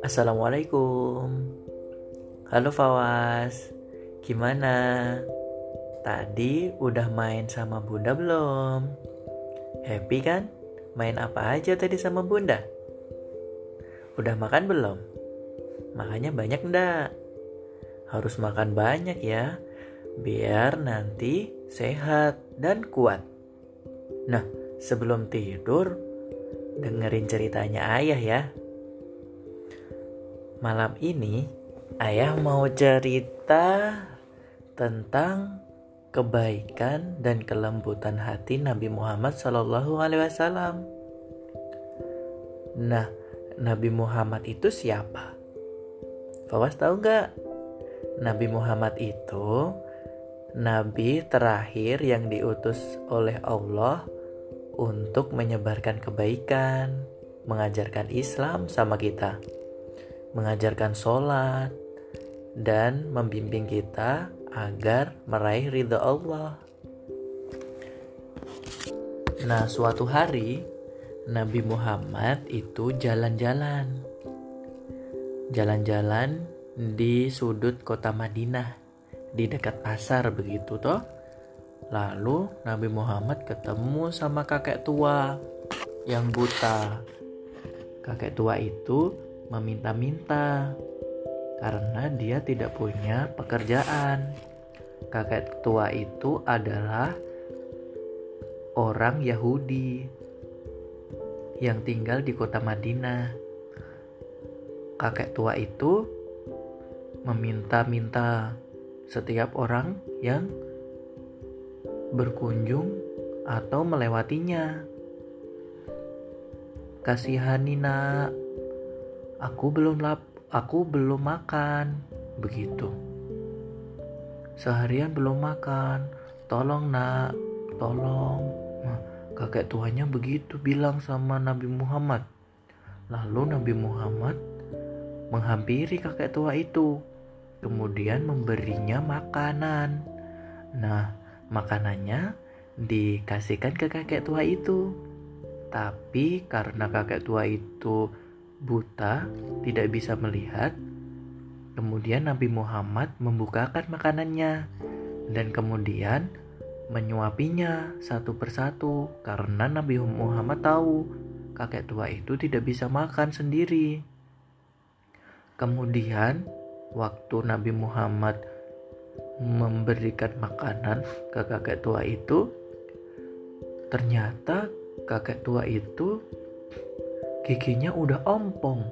Assalamualaikum Halo Fawas Gimana? Tadi udah main sama bunda belum? Happy kan? Main apa aja tadi sama bunda? Udah makan belum? Makanya banyak ndak? Harus makan banyak ya Biar nanti sehat dan kuat Nah, sebelum tidur Dengerin ceritanya ayah ya Malam ini ayah mau cerita tentang kebaikan dan kelembutan hati Nabi Muhammad Shallallahu Alaihi Wasallam. Nah, Nabi Muhammad itu siapa? Fawas tahu nggak? Nabi Muhammad itu Nabi terakhir yang diutus oleh Allah untuk menyebarkan kebaikan, mengajarkan Islam sama kita mengajarkan sholat, dan membimbing kita agar meraih ridho Allah. Nah, suatu hari Nabi Muhammad itu jalan-jalan. Jalan-jalan di sudut kota Madinah, di dekat pasar begitu toh. Lalu Nabi Muhammad ketemu sama kakek tua yang buta. Kakek tua itu meminta-minta karena dia tidak punya pekerjaan. Kakek tua itu adalah orang Yahudi yang tinggal di kota Madinah. Kakek tua itu meminta-minta setiap orang yang berkunjung atau melewatinya. Kasihani nak, Aku belum lap, aku belum makan. Begitu. Seharian belum makan. Tolong nak, tolong. Nah, kakek tuanya begitu bilang sama Nabi Muhammad. Lalu Nabi Muhammad menghampiri kakek tua itu, kemudian memberinya makanan. Nah, makanannya dikasihkan ke kakek tua itu. Tapi karena kakek tua itu buta, tidak bisa melihat. Kemudian Nabi Muhammad membukakan makanannya dan kemudian menyuapinya satu persatu karena Nabi Muhammad tahu kakek tua itu tidak bisa makan sendiri. Kemudian waktu Nabi Muhammad memberikan makanan ke kakek tua itu, ternyata kakek tua itu giginya udah ompong.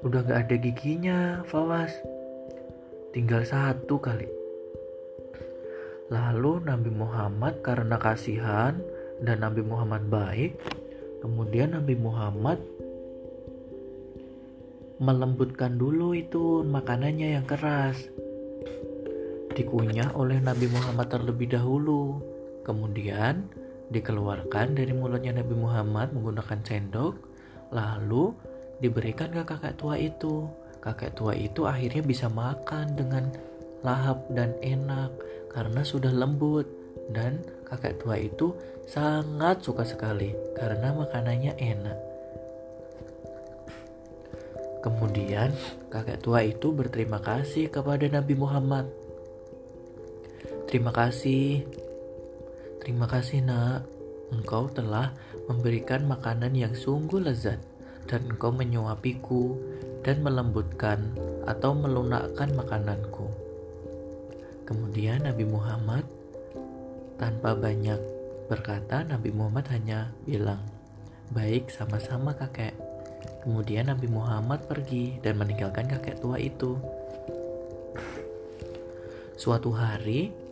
Udah gak ada giginya Fawas. Tinggal satu kali. Lalu Nabi Muhammad karena kasihan dan Nabi Muhammad baik kemudian Nabi Muhammad melembutkan dulu itu makanannya yang keras dikunyah oleh Nabi Muhammad terlebih dahulu kemudian dikeluarkan dari mulutnya Nabi Muhammad menggunakan sendok Lalu diberikan ke kakek tua itu. Kakek tua itu akhirnya bisa makan dengan lahap dan enak karena sudah lembut dan kakek tua itu sangat suka sekali karena makanannya enak. Kemudian kakek tua itu berterima kasih kepada Nabi Muhammad. Terima kasih. Terima kasih, Nak. Engkau telah memberikan makanan yang sungguh lezat, dan engkau menyuapiku dan melembutkan atau melunakkan makananku. Kemudian Nabi Muhammad tanpa banyak berkata, Nabi Muhammad hanya bilang, "Baik, sama-sama kakek." Kemudian Nabi Muhammad pergi dan meninggalkan kakek tua itu. Suatu hari,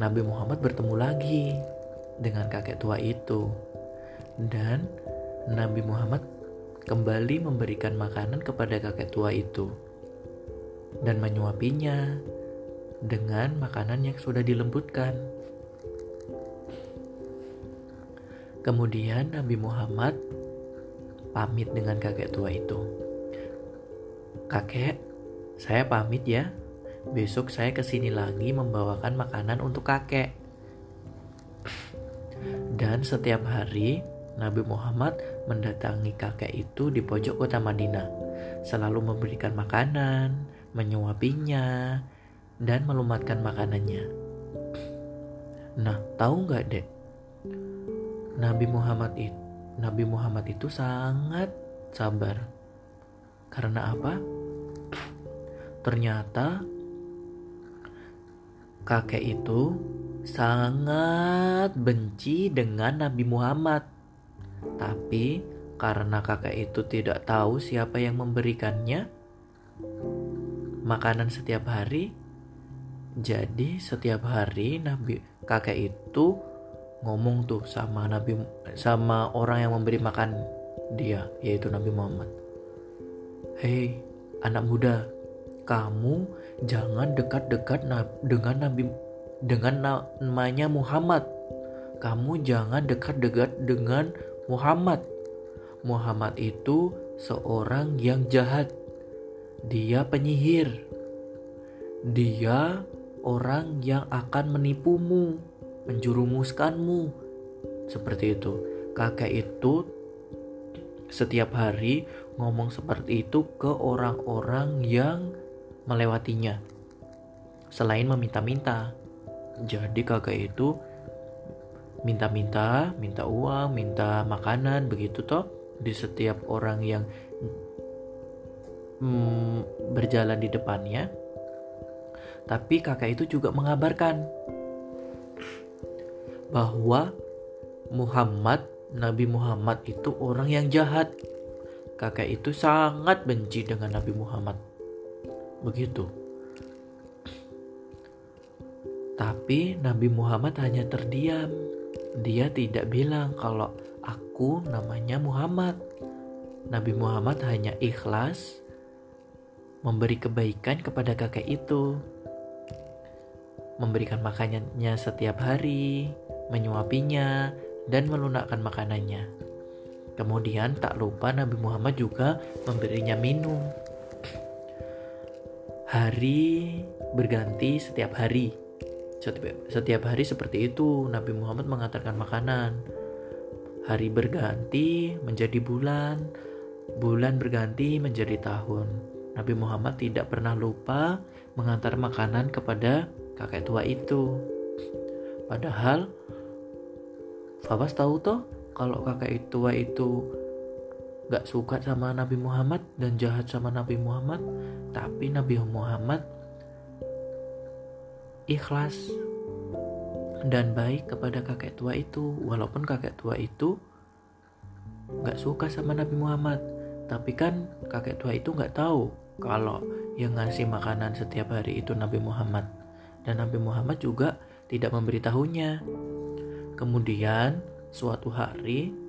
Nabi Muhammad bertemu lagi dengan kakek tua itu. Dan Nabi Muhammad kembali memberikan makanan kepada kakek tua itu dan menyuapinya dengan makanan yang sudah dilembutkan. Kemudian Nabi Muhammad pamit dengan kakek tua itu. Kakek, saya pamit ya. Besok saya ke sini lagi membawakan makanan untuk kakek. Dan setiap hari Nabi Muhammad mendatangi kakek itu di pojok kota Madinah, selalu memberikan makanan, menyuapinya, dan melumatkan makanannya. Nah, tahu nggak dek? Nabi Muhammad itu Nabi Muhammad itu sangat sabar. Karena apa? Ternyata kakek itu sangat benci dengan Nabi Muhammad. Tapi karena kakek itu tidak tahu siapa yang memberikannya makanan setiap hari, jadi setiap hari Nabi kakek itu ngomong tuh sama Nabi sama orang yang memberi makan dia yaitu Nabi Muhammad. Hei anak muda, kamu jangan dekat-dekat dengan Nabi dengan namanya Muhammad. Kamu jangan dekat-dekat dengan Muhammad. Muhammad itu seorang yang jahat. Dia penyihir. Dia orang yang akan menipumu menjurumuskanmu. Seperti itu. Kakek itu setiap hari ngomong seperti itu ke orang-orang yang melewatinya. Selain meminta-minta. Jadi kakek itu minta-minta, minta uang, minta makanan begitu toh di setiap orang yang hmm, berjalan di depannya. Tapi kakek itu juga mengabarkan bahwa Muhammad, Nabi Muhammad itu orang yang jahat. Kakek itu sangat benci dengan Nabi Muhammad. Begitu. Tapi Nabi Muhammad hanya terdiam. Dia tidak bilang kalau aku namanya Muhammad. Nabi Muhammad hanya ikhlas memberi kebaikan kepada kakek itu. Memberikan makanannya setiap hari, menyuapinya, dan melunakkan makanannya. Kemudian tak lupa Nabi Muhammad juga memberinya minum. Hari berganti setiap hari. Setiap hari seperti itu Nabi Muhammad mengantarkan makanan. Hari berganti menjadi bulan, bulan berganti menjadi tahun. Nabi Muhammad tidak pernah lupa mengantar makanan kepada kakek tua itu. Padahal Fabas tahu toh kalau kakek tua itu gak suka sama Nabi Muhammad dan jahat sama Nabi Muhammad, tapi Nabi Muhammad ikhlas dan baik kepada kakek tua itu, walaupun kakek tua itu gak suka sama Nabi Muhammad, tapi kan kakek tua itu gak tahu kalau yang ngasih makanan setiap hari itu Nabi Muhammad. Dan Nabi Muhammad juga tidak memberitahunya. Kemudian suatu hari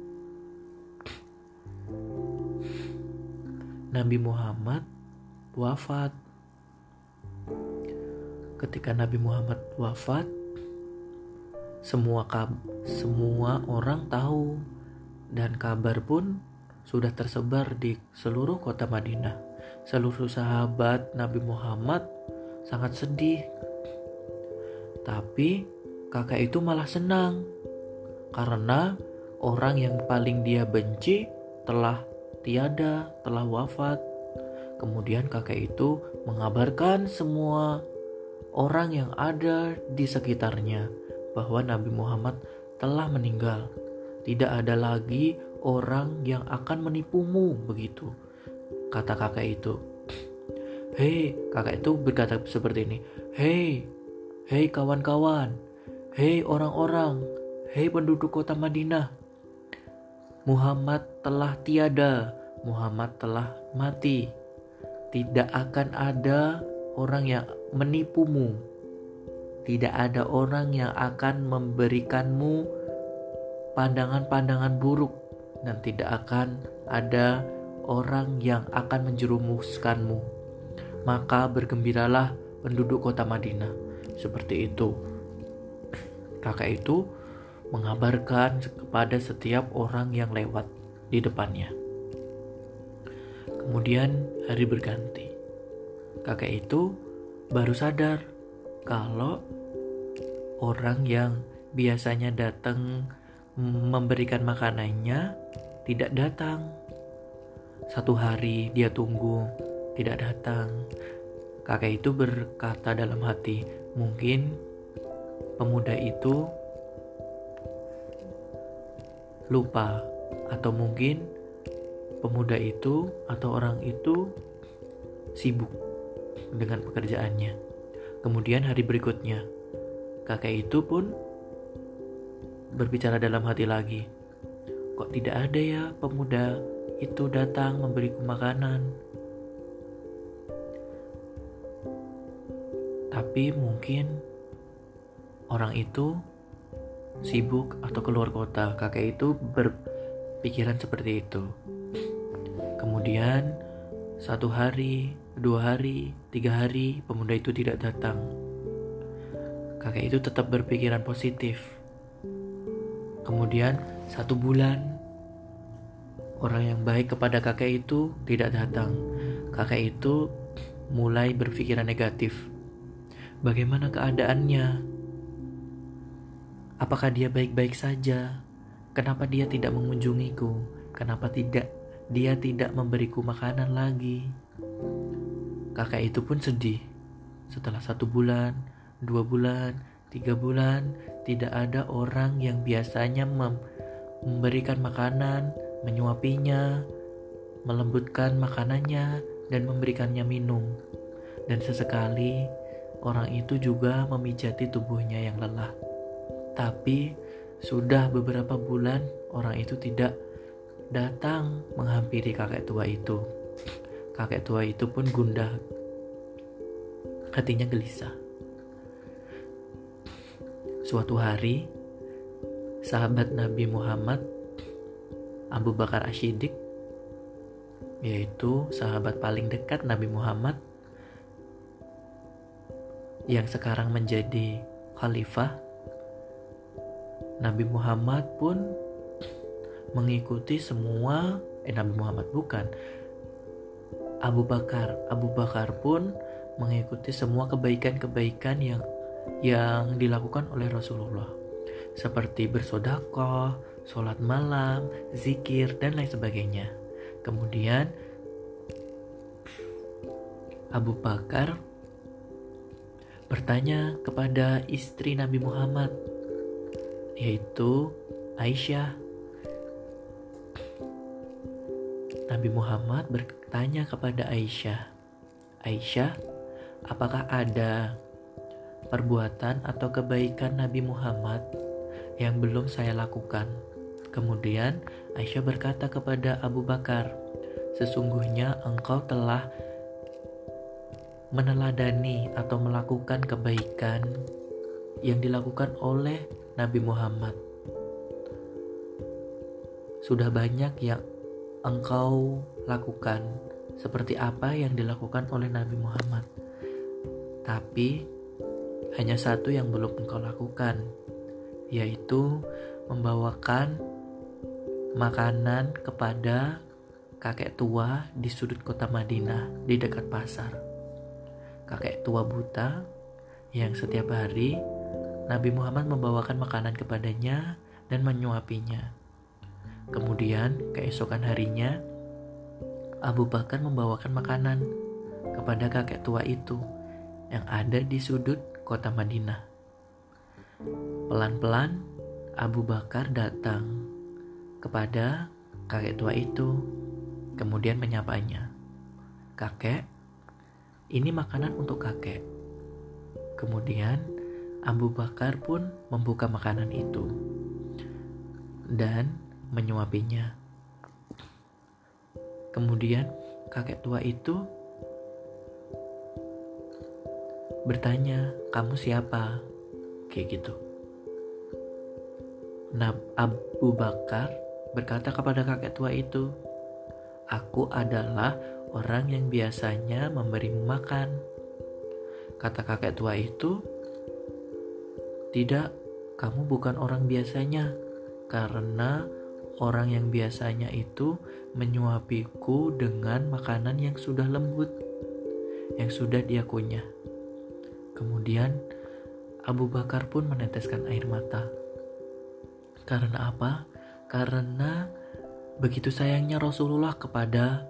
Nabi Muhammad wafat. Ketika Nabi Muhammad wafat, semua kab semua orang tahu dan kabar pun sudah tersebar di seluruh kota Madinah. Seluruh sahabat Nabi Muhammad sangat sedih. Tapi kakak itu malah senang karena orang yang paling dia benci telah tiada, telah wafat. Kemudian kakek itu mengabarkan semua orang yang ada di sekitarnya bahwa Nabi Muhammad telah meninggal. Tidak ada lagi orang yang akan menipumu begitu. Kata kakek itu. Hei, kakek itu berkata seperti ini. Hei, hei kawan-kawan. Hei orang-orang, Hei penduduk kota Madinah, Muhammad telah tiada, Muhammad telah mati. Tidak akan ada orang yang menipumu. Tidak ada orang yang akan memberikanmu pandangan-pandangan buruk dan tidak akan ada orang yang akan menjerumuskanmu. Maka bergembiralah penduduk kota Madinah. Seperti itu. Kakak itu mengabarkan kepada setiap orang yang lewat di depannya. Kemudian hari berganti. Kakek itu baru sadar kalau orang yang biasanya datang memberikan makanannya tidak datang. Satu hari dia tunggu, tidak datang. Kakek itu berkata dalam hati, mungkin pemuda itu lupa, atau mungkin pemuda itu atau orang itu sibuk dengan pekerjaannya. Kemudian hari berikutnya, kakek itu pun berbicara dalam hati lagi. Kok tidak ada ya pemuda itu datang memberiku makanan? Tapi mungkin orang itu sibuk atau keluar kota. Kakek itu berpikiran seperti itu. Kemudian satu hari, dua hari, tiga hari, pemuda itu tidak datang. Kakek itu tetap berpikiran positif. Kemudian satu bulan, orang yang baik kepada kakek itu tidak datang. Kakek itu mulai berpikiran negatif. Bagaimana keadaannya? Apakah dia baik-baik saja? Kenapa dia tidak mengunjungiku? Kenapa tidak dia tidak memberiku makanan lagi. Kakak itu pun sedih. Setelah satu bulan, dua bulan, tiga bulan, tidak ada orang yang biasanya mem memberikan makanan, menyuapinya, melembutkan makanannya, dan memberikannya minum. Dan sesekali orang itu juga memijati tubuhnya yang lelah. Tapi sudah beberapa bulan orang itu tidak datang menghampiri kakek tua itu. Kakek tua itu pun gundah. Hatinya gelisah. Suatu hari, sahabat Nabi Muhammad Abu Bakar Ashidik yaitu sahabat paling dekat Nabi Muhammad yang sekarang menjadi khalifah Nabi Muhammad pun mengikuti semua eh Nabi Muhammad bukan Abu Bakar Abu Bakar pun mengikuti semua kebaikan-kebaikan yang yang dilakukan oleh Rasulullah seperti bersodakoh, sholat malam, zikir dan lain sebagainya. Kemudian Abu Bakar bertanya kepada istri Nabi Muhammad yaitu Aisyah Nabi Muhammad bertanya kepada Aisyah, "Aisyah, apakah ada perbuatan atau kebaikan Nabi Muhammad yang belum saya lakukan?" Kemudian Aisyah berkata kepada Abu Bakar, "Sesungguhnya engkau telah meneladani atau melakukan kebaikan yang dilakukan oleh Nabi Muhammad. Sudah banyak yang engkau lakukan seperti apa yang dilakukan oleh Nabi Muhammad. Tapi hanya satu yang belum engkau lakukan, yaitu membawakan makanan kepada kakek tua di sudut kota Madinah di dekat pasar. Kakek tua buta yang setiap hari Nabi Muhammad membawakan makanan kepadanya dan menyuapinya. Kemudian, keesokan harinya, Abu Bakar membawakan makanan kepada kakek tua itu yang ada di sudut kota Madinah. Pelan-pelan, Abu Bakar datang kepada kakek tua itu, kemudian menyapanya. Kakek, ini makanan untuk kakek. Kemudian, Abu Bakar pun membuka makanan itu. Dan menyuapinya. Kemudian kakek tua itu bertanya, "Kamu siapa?" Kayak gitu. Nah, Abu Bakar berkata kepada kakek tua itu, "Aku adalah orang yang biasanya memberimu makan." Kata kakek tua itu, "Tidak, kamu bukan orang biasanya, karena orang yang biasanya itu menyuapiku dengan makanan yang sudah lembut, yang sudah dia kunyah. Kemudian Abu Bakar pun meneteskan air mata. Karena apa? Karena begitu sayangnya Rasulullah kepada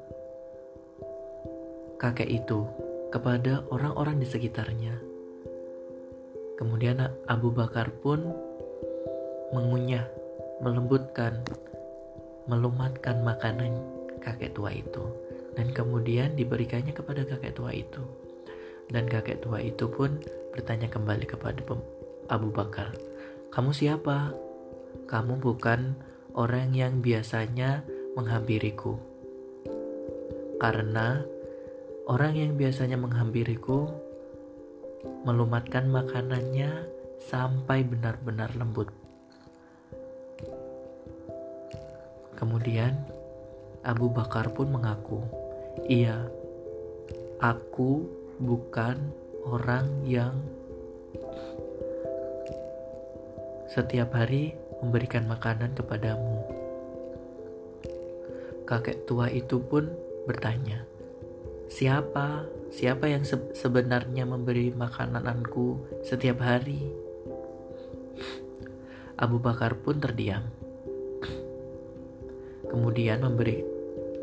kakek itu, kepada orang-orang di sekitarnya. Kemudian Abu Bakar pun mengunyah, melembutkan, melumatkan makanan kakek tua itu dan kemudian diberikannya kepada kakek tua itu. Dan kakek tua itu pun bertanya kembali kepada Abu Bakar, "Kamu siapa?" "Kamu bukan orang yang biasanya menghampiriku." Karena orang yang biasanya menghampiriku melumatkan makanannya sampai benar-benar lembut. Kemudian Abu Bakar pun mengaku, "Iya, aku bukan orang yang setiap hari memberikan makanan kepadamu." Kakek tua itu pun bertanya, "Siapa Siapa yang se sebenarnya memberi makananku setiap hari? Abu Bakar pun terdiam. Kemudian memberi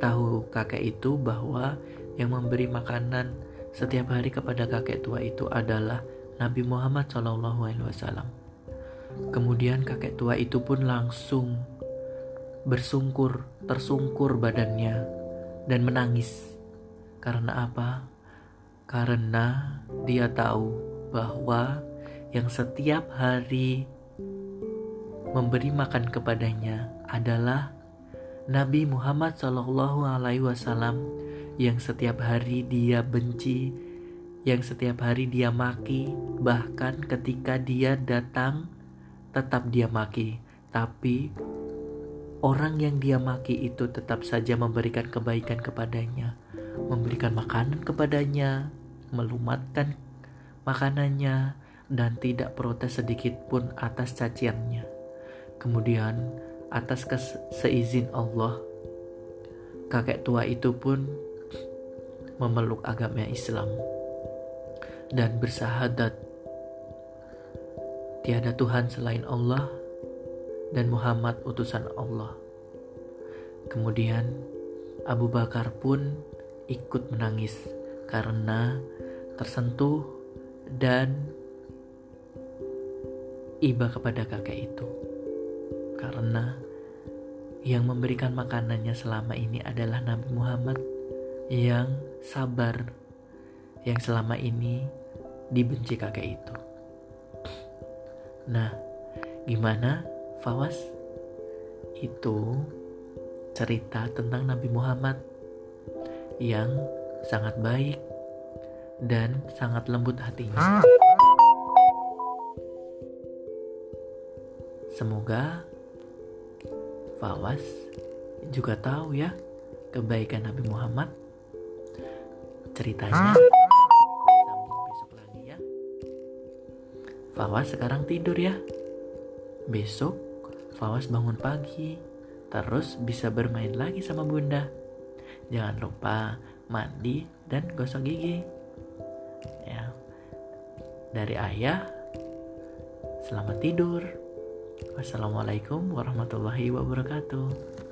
tahu kakek itu bahwa yang memberi makanan setiap hari kepada kakek tua itu adalah Nabi Muhammad SAW. Kemudian kakek tua itu pun langsung bersungkur, tersungkur badannya dan menangis. Karena apa? karena dia tahu bahwa yang setiap hari memberi makan kepadanya adalah Nabi Muhammad Shallallahu Alaihi Wasallam. Yang setiap hari dia benci, yang setiap hari dia maki, bahkan ketika dia datang tetap dia maki, tapi orang yang dia maki itu tetap saja memberikan kebaikan kepadanya, memberikan makanan kepadanya, melumatkan makanannya dan tidak protes sedikit pun atas caciannya. Kemudian atas seizin Allah, kakek tua itu pun memeluk agama Islam dan bersahadat tiada Tuhan selain Allah dan Muhammad utusan Allah. Kemudian Abu Bakar pun ikut menangis karena tersentuh dan iba kepada kakek itu. Karena yang memberikan makanannya selama ini adalah Nabi Muhammad yang sabar, yang selama ini dibenci kakek itu. Nah, gimana Fawas? Itu cerita tentang Nabi Muhammad yang sangat baik dan sangat lembut hatinya. Semoga Fawas juga tahu ya kebaikan Nabi Muhammad. Ceritanya sambung besok lagi ya. Fawas sekarang tidur ya. Besok Fawas bangun pagi, terus bisa bermain lagi sama Bunda. Jangan lupa mandi dan gosok gigi. Ya. Dari ayah, selamat tidur. Wassalamualaikum warahmatullahi wabarakatuh.